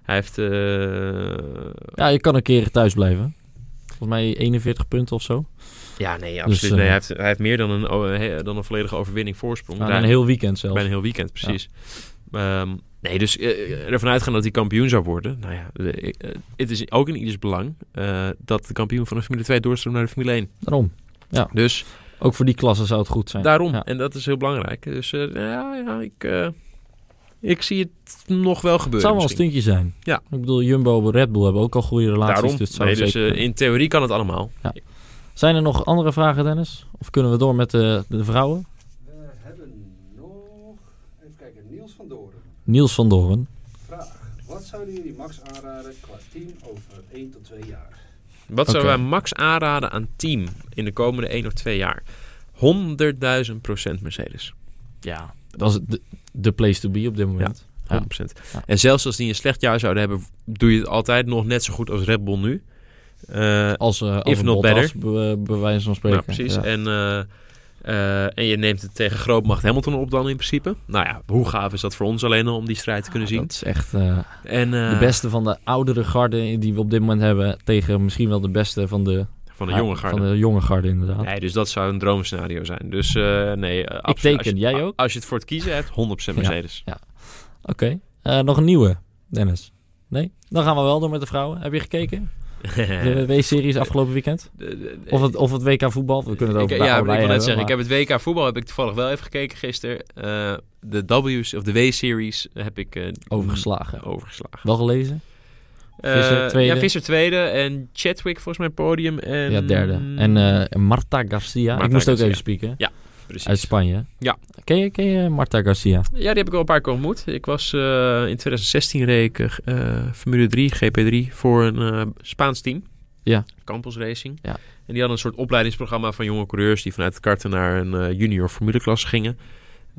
Hij heeft... eh, Ja, je kan een keer thuis blijven. Volgens mij 41 punten of zo. Ja, nee, absoluut. Dus, nee, eh, hij, heeft, hij heeft meer dan een, dan een volledige overwinning voorsprong. Een heel weekend zelfs. Bij een heel weekend, precies. Ehm, nee, dus eh, ervan uitgaan dat hij kampioen zou worden. Nou ja, eh, eh, het is ook in ieders belang eh, dat de kampioen van de Formule 2 doorstroomt naar de Formule 1. Daarom. Dus Ook voor die klasse zou het goed zijn. daarom, Ja. en dat is heel belangrijk. Dus eh, ja, ja ik, eh, ik zie het nog wel Het gebeuren. zou wel een stuntje zijn. Ja. Ik bedoel, Jumbo en Red Bull hebben ook al goede relaties. Daarom. Dus het Nee, dus eh, in theorie kan het allemaal. Zijn er nog andere vragen, Dennis? Of kunnen we door met de, de vrouwen? Niels van Doorn. Vraag, wat zouden jullie Max aanraden qua team over 1 tot 2 jaar? Wat zouden wij Max aanraden aan team in de komende 1 of 2 jaar? 100.000 procent Mercedes. Ja. Dat is de, de place to be op dit moment. 100%. Ja. Ja. En zelfs als die een slecht jaar zouden hebben, doe je het altijd nog net zo goed als Red Bull nu. Eh, Als, eh als If not Bottas, be, bij wijze van spreken. nou, precies. Ja. En, eh, eh, en je neemt het tegen grootmacht Hamilton op dan in principe. Nou ja, hoe gaaf is dat voor ons alleen al om die strijd te kunnen zien. Dat is echt eh, En, eh, de beste van de oudere garde die we op dit moment hebben. Tegen misschien wel de beste van de, van de jonge garde. Van de jonge garde, inderdaad. Nee, dus dat zou een droomscenario zijn. Dus eh, nee, eh, Ik absoluut. teken, Als je- jij ook? Als je het voor het kiezen hebt, 100% Mercedes. Oké. Eh, nog een nieuwe, Dennis. Nee? Dan gaan we wel door met de vrouwen. Heb je gekeken? De W-series (laughs) afgelopen weekend? Of het, of het WK voetbal? We kunnen het over ik, ja, ik wil net zeggen, ik heb het WK voetbal heb ik toevallig wel even gekeken gisteren. Eh, de W's of de W-series heb ik eh, Overgeslagen. overgeslagen. Wel gelezen? Eh, Visser tweede. Ja, Visser tweede en Chadwick volgens mij podium. En, Ja, derde. En eh Marta Garcia. Marta ik moest ook even spieken. Precies. Uit Spanje. Ja. Ken je, ken je Marta Garcia? Ja, die heb ik al een paar keer ontmoet. Ik was eh, in 2016 reed ik eh, Formule 3, GP3 voor een eh, Spaans team. Ja. Campus Racing. Ja. En die hadden een soort opleidingsprogramma van jonge coureurs die vanuit het karten naar een junior formuleklasse gingen.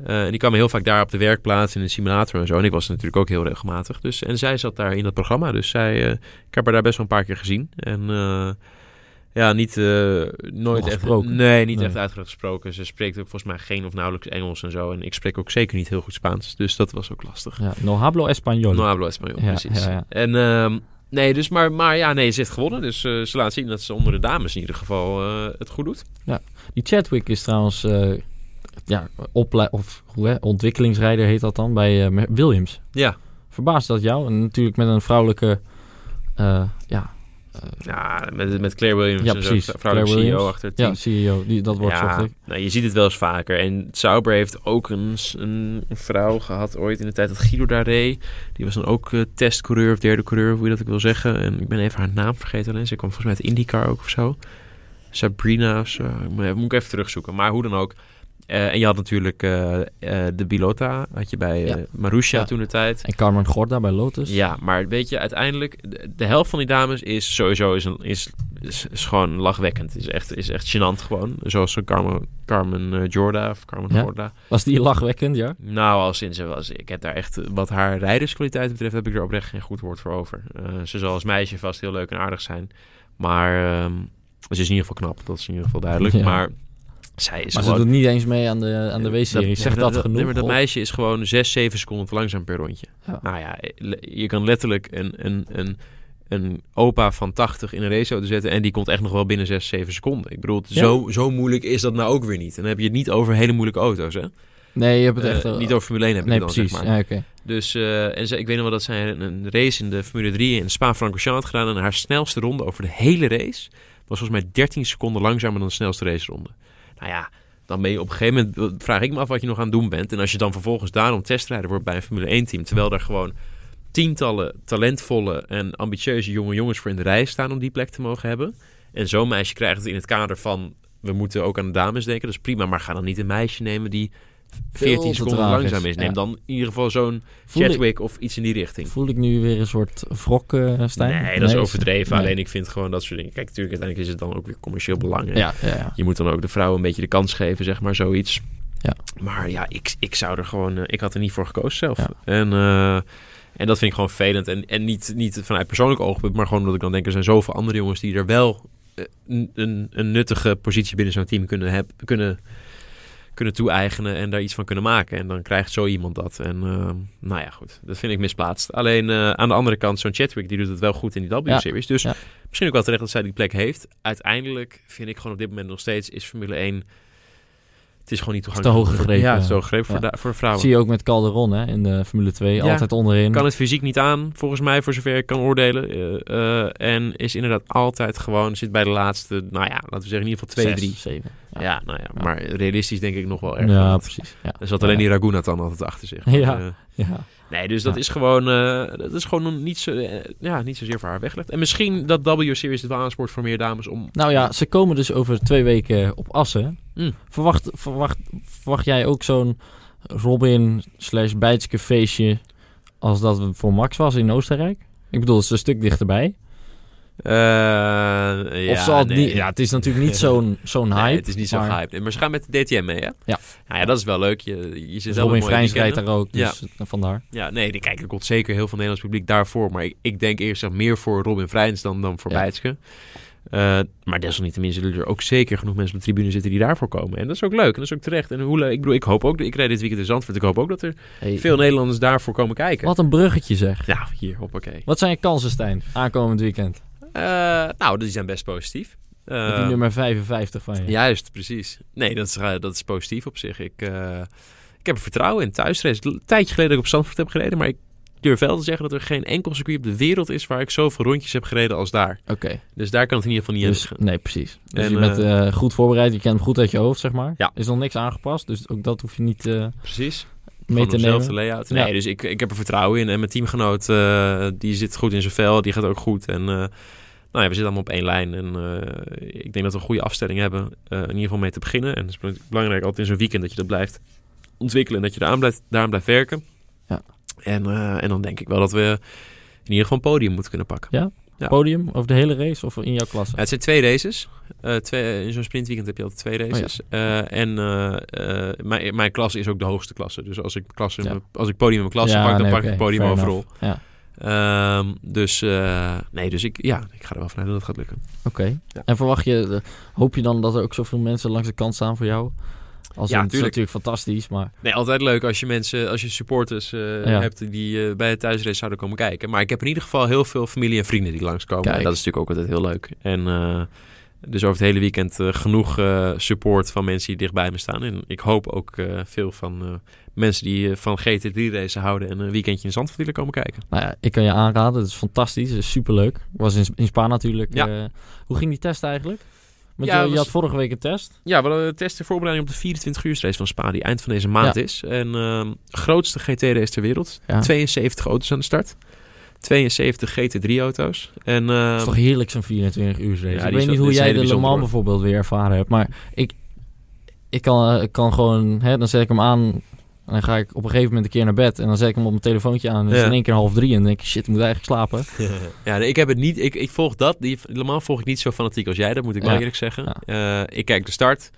En die kwamen heel vaak daar op de werkplaats in een simulator en zo. En ik was natuurlijk ook heel regelmatig. Dus, en zij zat daar in dat programma. Dus zij, ik heb haar daar best wel een paar keer gezien. En ja, niet, eh, nooit echt, gesproken? nee, niet Nee. echt uitgebreid gesproken. Ze spreekt ook volgens mij geen of nauwelijks Engels en zo. En ik spreek ook zeker niet heel goed Spaans. Dus dat was ook lastig. Ja. No hablo español. No hablo español, Ja, precies. ja, ja. En ehm, nee, dus maar, maar ja, nee, ze heeft gewonnen. Dus eh, ze laat zien dat ze onder de dames in ieder geval eh, het goed doet. Die Chadwick is trouwens eh, ja, oplei- of, hoe, hè, ontwikkelingsrijder heet dat dan bij Williams. Ja, Verbaast dat jou? En natuurlijk met een vrouwelijke... ja, ja met, met Claire Williams Ja, zo, precies. vrouwelijke Claire CEO Williams. achter het team. ja, CEO. Die, dat wordt ik. nou, je ziet het wel eens vaker. En Sauber heeft ook een, een, vrouw gehad ooit in de tijd dat Guido daar reed. Die was dan ook eh, testcoureur of derde coureur, hoe je dat ook wil zeggen. En ik ben even haar naam vergeten alleen. Ze kwam volgens mij uit IndyCar ook of zo. Sabrina of zo. Ik Moet, moet ik even terugzoeken. Maar hoe dan ook. Eh, en je had natuurlijk eh, eh, de Bilota, had je bij Ja. Marussia Ja. toen de tijd. En Carmen Gorda bij Lotus. Ja, maar weet je, uiteindelijk, de, de helft van die dames is sowieso is, een, is, is, is gewoon lachwekkend. Is echt, is echt gênant gewoon. Zoals Carmen, Carmen Jorda of Carmen Ja. Gorda. Was die lachwekkend, ja? Nou, al sinds ze was. Ik heb daar echt, wat haar rijderskwaliteit betreft, heb ik er oprecht geen goed woord voor over. Ze zal als meisje vast heel leuk en aardig zijn. Maar ehm, ze is in ieder geval knap, dat is in ieder geval duidelijk. Maar zij is Maar ze doet niet eens mee aan de, aan de W-serie. Dat- nee, dat, genoeg? Nee, maar dat meisje is gewoon 6, 7 seconden te langzaam per rondje. Ja. Nou ja, je kan letterlijk een, een, een, een opa van 80 in een raceauto zetten... en die komt echt nog wel binnen 6, 7 seconden. Ik bedoel, Ja. zo, zo moeilijk is dat nou ook weer niet. En dan heb je het niet over hele moeilijke auto's, hè? Nee, je hebt het Eh, echt... niet over Formule 1 heb je Nee, dan, precies. zeg maar. Ja, oké. Dus, eh, en ze, ik weet nog wel dat zij een, een race in de Formule 3 in Spa-Francorchamps had gedaan... en haar snelste ronde over de hele race was volgens mij 13 seconden langzamer dan de snelste raceronde. Nou ja, dan ben je op een gegeven moment... vraag ik me af wat je nog aan het doen bent. En als je dan vervolgens daarom testrijder wordt bij een Formule 1-team... terwijl daar gewoon tientallen talentvolle en ambitieuze jonge jongens voor in de rij staan... om die plek te mogen hebben. En zo'n meisje krijgt het in het kader van... we moeten ook aan de dames denken, dat is prima... maar ga dan niet een meisje nemen die... Veel 14 te seconden langzaam is. Neem ja. dan in ieder geval zo'n Chadwick of iets in die richting. voel ik nu weer een soort wrok, eh Stijn? Nee, dat is overdreven. nee. Alleen ik vind gewoon dat soort dingen. Kijk, natuurlijk, uiteindelijk is het dan ook weer commercieel belang. hè. Ja, ja, ja. Je moet dan ook de vrouwen een beetje de kans geven, zeg maar, zoiets. Ja. Maar ja, ik, ik zou er gewoon... eh, ik had er niet voor gekozen zelf. En, eh, En dat vind ik gewoon vervelend. En, en niet, niet vanuit persoonlijk oogpunt, maar gewoon omdat ik dan denk... er zijn zoveel andere jongens die er wel een, een, een nuttige positie binnen zo'n team kunnen, hebben kunnen, kunnen toe-eigenen... en daar iets van kunnen maken. En dan krijgt zo iemand dat. En eh, nou ja, goed. Dat vind ik misplaatst. Alleen eh, aan de andere kant, zo'n Chadwick, die doet het wel goed in die W-series. Dus ja. misschien ook wel terecht dat zij die plek heeft. Uiteindelijk vind ik gewoon op dit moment nog steeds... is Formule 1... Het is gewoon niet te toegankelijk. voor- te hoog gegrepen Ja. voor, de- voor vrouwen. zie je ook met Calderon hè, in de Formule 2. Ja. Altijd onderin. kan het fysiek niet aan, volgens mij, voor zover ik kan oordelen. Eh, eh, en is inderdaad altijd gewoon, zit bij de laatste, nou ja, laten we zeggen in ieder geval 2, Zes, 3. zeven. Ja. Ja, nou ja, maar realistisch denk ik nog wel erg. ja precies. Ja. Er zat alleen die Ragunathan altijd achter zich. (laughs) Ja. Eh, Ja. Nee, dus dat Ja. is gewoon, eh, dat is gewoon niet, zo, eh, ja, niet zozeer voor haar weggelegd. En misschien dat W-series het wel aanspoort voor meer dames om... Nou ja, ze komen dus over twee weken op Assen. Mm. Verwacht, verwacht, verwacht jij ook zo'n Robin slash Bijtske feestje als dat voor Max was in Oostenrijk? Ik bedoel, het is een stuk dichterbij. Eh, ja, of zal het nee. niet... Ja, het is natuurlijk niet zo'n (laughs) zo'n hype. Nee, het is niet zo maar gehyped. Maar ze gaan met de DTM mee, hè? Ja. Nou ja, dat is wel leuk. Je, je zit Dus Robin Vrijns rijdt daar ook, dus eh, vandaar. Ja, nee, die kijken komt zeker heel veel Nederlands publiek daarvoor. Maar ik, ik denk eerst meer voor Robin Vrijns dan, dan voor Ja. Bijtske. Eh, maar desalniettemin zullen er ook zeker genoeg mensen op de tribune zitten die daarvoor komen. En dat is ook leuk en dat is ook terecht. En hoe ik bedoel, ik hoop ook, ik rijd dit weekend in Zandvoort, ik hoop ook dat er Hey, veel Nederlanders daarvoor komen kijken. Wat een bruggetje zeg. Ja, hier, hoppakee. Wat zijn je kansen, Stijn, aankomend weekend? Eh, nou, die zijn best positief. Die Eh, nummer 55 van je. Juist, precies. Nee, dat is, eh, dat is positief op zich. Ik, ik heb er vertrouwen in. Thuisrace. Een tijdje geleden dat ik op Zandvoort heb gereden. Maar ik durf wel te zeggen dat er geen enkel circuit op de wereld is... waar ik zoveel rondjes heb gereden als daar. Oké, Dus daar kan het in ieder geval niet dus, nee, precies. Dus En, je bent goed voorbereid, je kent hem goed uit je hoofd, zeg maar. Ja. Is nog niks aangepast, dus ook dat hoef je niet eh, Precies. mee te dezelfde nemen. layout. Ja. Nee, dus ik, ik heb er vertrouwen in. En mijn teamgenoot, die zit goed in zijn vel. Die gaat ook goed. En ja, we zitten allemaal op één lijn. En eh, ik denk dat we een goede afstelling hebben. eh, in ieder geval mee te beginnen. En het is bel- belangrijk altijd in zo'n weekend dat je dat blijft ontwikkelen. En dat je daaraan blijft, daaraan blijft werken. Ja. En, eh, en dan denk ik wel dat we in ieder geval een podium moeten kunnen pakken. Ja, Podium over de hele race of in jouw klasse? het zijn twee races. Eh, twee, in zo'n sprintweekend heb je altijd twee races. Eh, en mijn, mijn klasse is ook de hoogste klasse. Dus als ik, klasse in Ja. mijn- als ik podium in mijn klasse Ja, pak, dan nee, pak ik het podium fair overal. Ehm, dus eh, nee, dus ik, ja, ik ga er wel vanuit dat het gaat lukken. oké. Ja. En verwacht je, eh, hoop je dan dat er ook zoveel mensen langs de kant staan voor jou? Als Ja, het is tuurlijk. natuurlijk fantastisch, maar Nee, altijd leuk als je mensen, als je supporters eh, Ja. hebt die eh, bij het thuisrace zouden komen kijken. Maar ik heb in ieder geval heel veel familie en vrienden die langskomen. Kijk. En dat is natuurlijk ook altijd heel leuk. En eh, dus over het hele weekend eh, genoeg eh, support van mensen die dichtbij me staan. En ik hoop ook eh, veel van mensen die van GT3-racen houden en een weekendje in Zandvoort willen komen kijken. nou ja, ik kan je aanraden. Het is fantastisch, het is superleuk. Was in, in Spa natuurlijk. Ja. hoe ging die test eigenlijk? Ja, je, je was- had vorige week een test. Ja, we hadden testen voorbereiding op de 24 uur race van Spa, die eind van deze maand Ja. is. En ehm, grootste GT-race ter wereld. Ja. 72 auto's aan de start. 72 GT3-auto's. En Het ehm, is toch heerlijk zo'n 24 uur race. Ja, ik weet is niet hoe is jij de Le Mans bijvoorbeeld weer ervaren hebt. Maar ik, ik kan, eh, ik kan gewoon... Hè, dan zet ik hem aan... En dan ga ik op een gegeven moment een keer naar bed. En dan zet ik hem op mijn telefoontje aan. En is in één keer half drie. En dan denk ik, shit, ik moet eigenlijk slapen. (laughs) ja, nee, ik heb het niet. Ik, ik volg dat. Die, Le Mans volg ik niet zo fanatiek als jij. Dat moet ik wel Ja. eerlijk zeggen. Eh, ik kijk de start.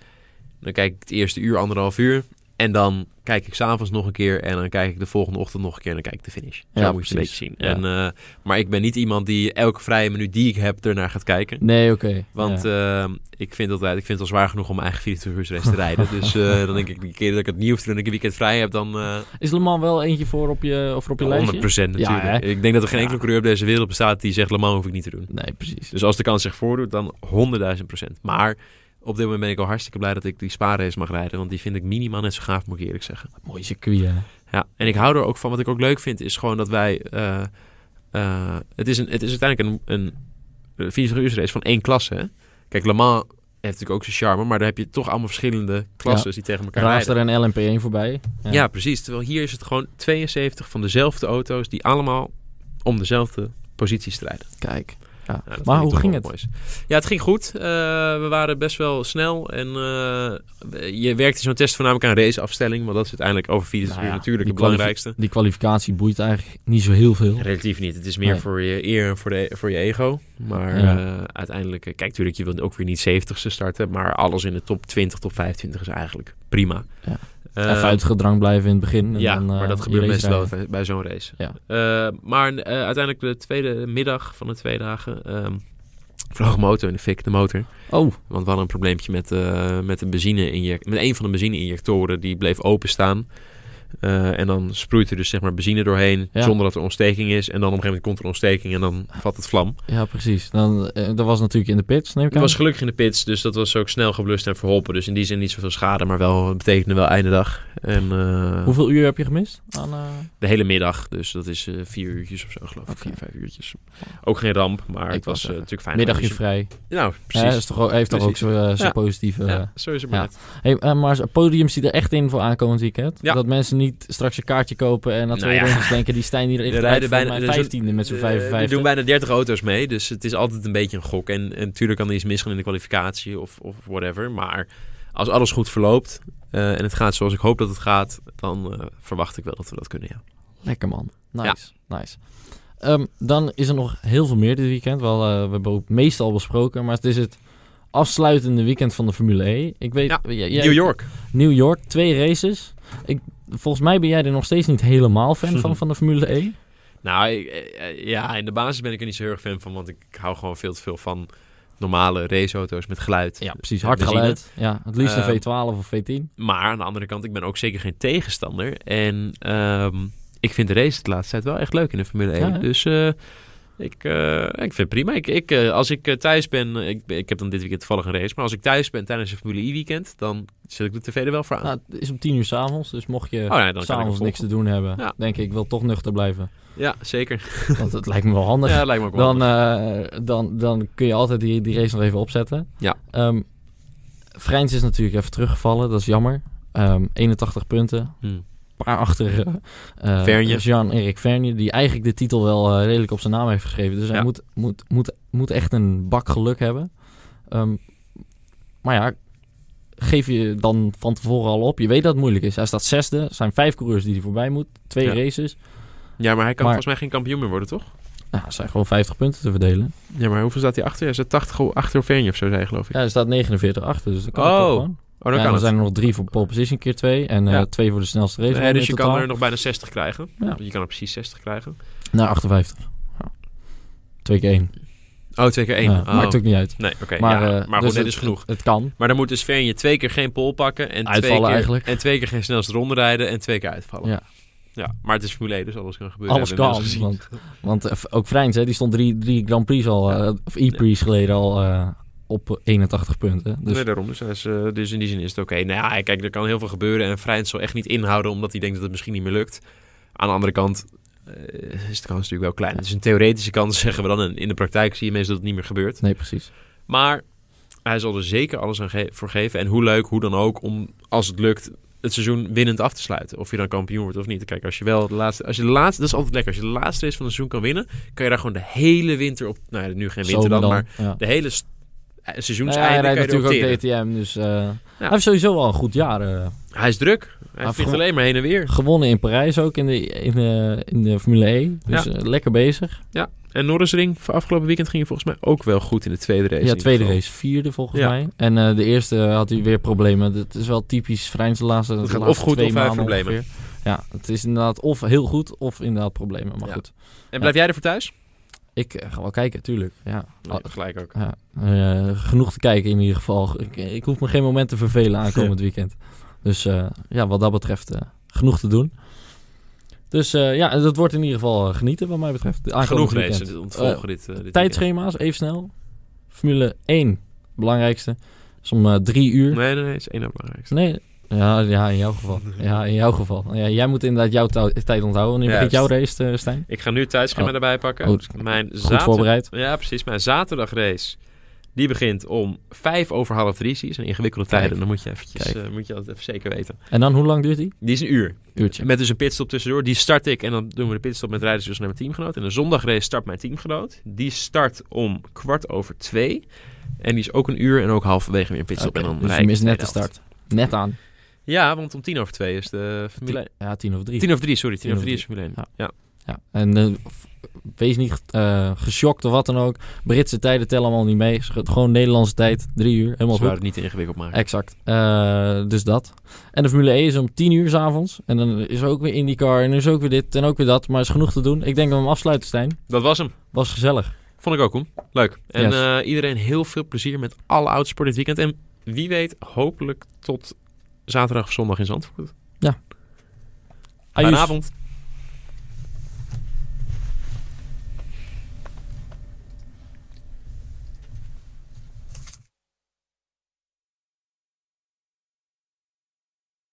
Dan kijk ik het eerste uur, anderhalf uur. En dan kijk ik s'avonds nog een keer. En dan kijk ik de volgende ochtend nog een keer. En dan kijk ik de finish. Zo Ja, moet je het een beetje zien. En, eh, maar ik ben niet iemand die elke vrije minuut die ik heb ernaar gaat kijken. Nee, oké. Want Ja. ehm, ik vind altijd, ik vind het al zwaar genoeg om mijn eigen 24 uur race te rijden. (laughs) dus eh, dan denk ik, die keer dat ik het te doen en ik een weekend vrij heb, dan eh Is Le Mans wel eentje voor op je, of op je 100 lijstje? natuurlijk. hè? ik denk dat er geen enkele coureur op deze wereld bestaat die zegt, Le Mans hoef ik niet te doen. Nee, precies. Dus als de kans zich voordoet, dan 100.000 procent. Maar op dit moment ben ik al hartstikke blij dat ik die spaarrace mag rijden. Want die vind ik minimaal net zo gaaf, moet ik eerlijk zeggen. Mooi circuit, hè? Ja, en ik hou er ook van. Wat ik ook leuk vind, is gewoon dat wij... eh, eh, het, is een, het is uiteindelijk een, een, een 24 uur race van één klasse. Hè? Kijk, Le Mans heeft natuurlijk ook zijn charme. Maar daar heb je toch allemaal verschillende klasses die tegen elkaar rijden. Raster en LMP1 voorbij. Ja. precies. Terwijl hier is het gewoon 72 van dezelfde auto's... die allemaal om dezelfde positie strijden. Kijk. Ja. Ja, dat maar hoe ging het? Ja, het ging goed. Eh, we waren best wel snel. En eh, je werkt in zo'n test voornamelijk aan raceafstelling. Want dat is uiteindelijk over 24 Nou uur natuurlijk het belangrijkste. Die kwalificatie boeit eigenlijk niet zo heel veel. Relatief niet. Het is meer Nee. voor je eer en voor, de, voor je ego. Maar Ja. eh, uiteindelijk, kijk, natuurlijk, je wilt ook weer niet 70ste starten. Maar alles in de top 20, top 25 is eigenlijk prima. Ja. Eh, Even uit het gedrang blijven in het begin. En ja, dan, eh, maar dat je gebeurt meestal wel bij- bij zo'n race. Ja. Eh, maar eh, uiteindelijk de tweede middag van de twee dagen ehm vloog een motor in de fik, de motor. Oh, Want we hadden een probleempje met, eh met, een benzine met een van de benzine-injectoren. Die bleef openstaan. Eh en dan sproeit er dus zeg maar benzine doorheen Ja. zonder dat er ontsteking is. En dan op een gegeven moment komt er ontsteking en dan vat het vlam. ja, precies. Dan, eh, dat was natuurlijk in de pits, neem ik Het aan. was gelukkig in de pits, dus dat was ook snel geblust en verholpen. Dus in die zin niet zoveel schade, maar wel betekende wel einde dag. En eh, Hoeveel uur heb je gemist? Aan, de hele middag, dus dat is vier uurtjes of zo geloof ik. Oké. Vier, vijf uurtjes. Ook geen ramp, maar Ik het was natuurlijk fijn. middagje vrij. Nou, Ja, precies. is toch, ook- heeft toch ook zo'n zo Ja. positieve... ja, zo is het maar. Hey, maar het podium ziet er echt in voor aankomend weekend. Dat mensen niet straks een kaartje kopen en na Nou ja. rondjes denken... die Stijn hier (laughs) Er rijden bijna bijna- mijn er is een- vijftiende met zo'n Eh, Er 55. doen bijna 30 auto's mee, dus het is altijd een beetje een gok. En, en natuurlijk kan er iets misgaan in de kwalificatie of, of whatever. Maar als alles goed verloopt eh, en het gaat zoals ik hoop dat het gaat, dan eh, verwacht ik wel dat we dat kunnen, ja. Lekker man. Nice, nice. Ehm, dan is er nog heel veel meer dit weekend. Wel, eh, we hebben ook meestal besproken, maar het is het afsluitende weekend van de Formule E. Ik weet, Ja, jij- New York. New York, twee races. Ik, volgens mij ben jij er nog steeds niet helemaal fan van, (laughs) van de Formule E. Nou, ik- eh, eh, ja, in de basis ben ik er niet zo heel erg fan van, want ik hou gewoon veel te veel van normale raceauto's met geluid. Ja, precies. Hard benzine. geluid. Ja, het liefst een Ehm, V12 of V10. Maar aan de andere kant, ik ben ook zeker geen tegenstander. En ehm, ik vind de race de laatste tijd wel echt leuk in de Formule 1. Ja, hè? dus eh, ik, eh, ik vind het prima. Ik, ik, eh, als ik eh, thuis ben, ik, ik heb dan dit weekend toevallig een race. Maar als ik thuis ben tijdens een Formule E weekend, dan zet ik de tv er wel voor aan. Nou, het is om tien uur s'avonds, dus mocht je oh ik s'avonds niks te doen hebben, Ja. denk ik, ik wil toch nuchter blijven. Ja, zeker. Want het lijkt me wel handig. (laughs) Ja, dat lijkt me ook wel. dan, dan, dan kun je altijd die, die race nog even opzetten. Ja. Vrijns is natuurlijk even teruggevallen, dat is jammer. Ehm 81 punten. Hm. Maar achter eh, eh, Vergne. Jean-Erik Vergne, die eigenlijk de titel wel eh, redelijk op zijn naam heeft geschreven. Dus hij moet, moet, moet, moet echt een bak geluk hebben. Ehm, maar ja, geef je dan van tevoren al op. Je weet dat het moeilijk is. Hij staat zesde. Er zijn vijf coureurs die hij voorbij moet. Twee Ja. races. Ja, maar hij kan maar- volgens mij geen kampioen meer worden, toch? Nou, er zijn gewoon 50 punten te verdelen. Ja, maar hoeveel staat hij achter? Hij staat 80 achter Vergne of zo, zei geloof ik. Ja, er staat 49 achter. Dus dat kan Oh, toch gewoon. Oh, dan Ja, kan dan het. zijn er nog drie voor pole position keer twee. En eh, twee voor de snelste race. Nee, dus je kan er nog bijna 60 krijgen. Ja. Je kan er precies 60 krijgen. Naar 58. Ja. Twee keer één. Oh, twee keer één. Ja, Oh. Maakt ook niet uit. Nee, oké. Maar, ja, eh, maar dus goed, dit het- is genoeg. Het kan. Maar dan moet dus Vergne twee keer geen pol pakken. En twee keer, eigenlijk. En twee keer geen snelste ronde rijden. En twee keer uitvallen. Ja. Ja, maar het is Formule 1, dus alles kan gebeuren. Alles kan. Want, want eh, ook Vrijns, hè, die stond drie, drie Grand Prix al, Ja. eh, of E-Prix geleden al eh, op 81 punten. Dus Nee, daarom. Dus, hij is, eh, dus in die zin is het oké. Nou ja, kijk, er kan heel veel gebeuren. En Vrijns zal echt niet inhouden, omdat hij denkt dat het misschien niet meer lukt. Aan de andere kant eh, is de kans natuurlijk wel klein. Het is een theoretische kans, (laughs) zeggen we dan. En in de praktijk zie je mensen dat het niet meer gebeurt. nee, precies. Maar hij zal er zeker alles aan ge- voor geven. En hoe leuk, hoe dan ook, om als het lukt het seizoen winnend af te sluiten. Of je dan kampioen wordt of niet. Kijk, als je wel de laatste, als je de laatste, dat is altijd lekker. Als je de laatste race van het seizoen kan winnen, kan je daar gewoon de hele winter op. Nou ja, nu geen winter dan, maar ja. de hele eh, ja, seizoenseinde hij rijdt natuurlijk ook. DTM, dus eh, hij heeft sowieso wel een goed jaar. eh. Hij is druk. Hij Maar vliegt alleen maar heen en weer. gewonnen in Parijs ook in de, in de, in de Formule E. Dus Ja. eh, lekker bezig. En Norrisring, voor afgelopen weekend ging hij volgens mij ook wel goed in de tweede race. ja, tweede race, vierde volgens Ja. mij. En eh, de eerste had hij weer problemen. Dat is wel typisch Vrijns de laatste, de gaat laatste of goed twee of hij maanden problemen. ongeveer. Ja, het is inderdaad of heel goed of inderdaad problemen. Maar Ja. goed, En blijf jij er voor thuis? Ik eh, ga wel kijken, tuurlijk. Ja. Nee, gelijk ook. Ja, eh, genoeg te kijken in ieder geval. Ik, ik hoef me geen moment te vervelen aankomend (laughs) weekend. Dus eh, ja, wat dat betreft eh, genoeg te doen. Dus eh, ja, dat wordt in ieder geval eh, genieten wat mij betreft. Aankomend Genoeg ontvolgen dit, eh, dit Tijdschema's, even snel. Formule 1, belangrijkste. is om eh, drie uur. Nee, nee, nee. Het is één belangrijkste. Nee, ja, ja, in jouw geval. (laughs) Ja, in jouw geval. Ja, jij moet inderdaad jouw tijd onthouden. Wanneer begint jouw race, eh, Stijn? Ik ga nu het tijdschema Oh. erbij pakken. Oh, Mijn Goed voorbereid. Ja, precies. Mijn zaterdagrace, die begint om vijf over half drie. Zie je, zijn ingewikkelde Kijk. tijden. Dan moet je, eventjes, eh, moet je altijd even zeker weten. En dan, hoe lang duurt die? Die is een uur. Uurtje. Met dus een pitstop tussendoor. Die start ik en dan doen we de pitstop met rijders dus naar mijn teamgenoot. En de zondagrace start mijn teamgenoot. Die start om kwart over twee. En die is ook een uur en ook halverwege weer een pitstop. En dan dus je mist net de start. Net aan. Ja, want om tien over twee is de Formule 1. Ja, tien of drie. Tien over drie, sorry. Tien Tien over drie over is Formule 1. Ja. Ja. Ja, en eh, wees niet eh geschokt of wat dan ook. Britse tijden tellen allemaal niet mee. Gewoon Nederlandse tijd, drie uur, helemaal Ze wouden het niet ingewikkeld maken. Exact. Eh, dus dat. En de Formule E is om 10 uur s'avonds. En dan is er ook weer IndyCar en er is ook weer dit en ook weer dat. Maar is genoeg te doen. Ik denk dat we hem afsluiten, Stijn. Dat was hem. Was gezellig. Vond ik ook, Koen. Leuk. En Yes. iedereen heel veel plezier met alle autosport dit weekend. En wie weet, hopelijk tot zaterdag of zondag in Zandvoort. Ajus. Fijne avond.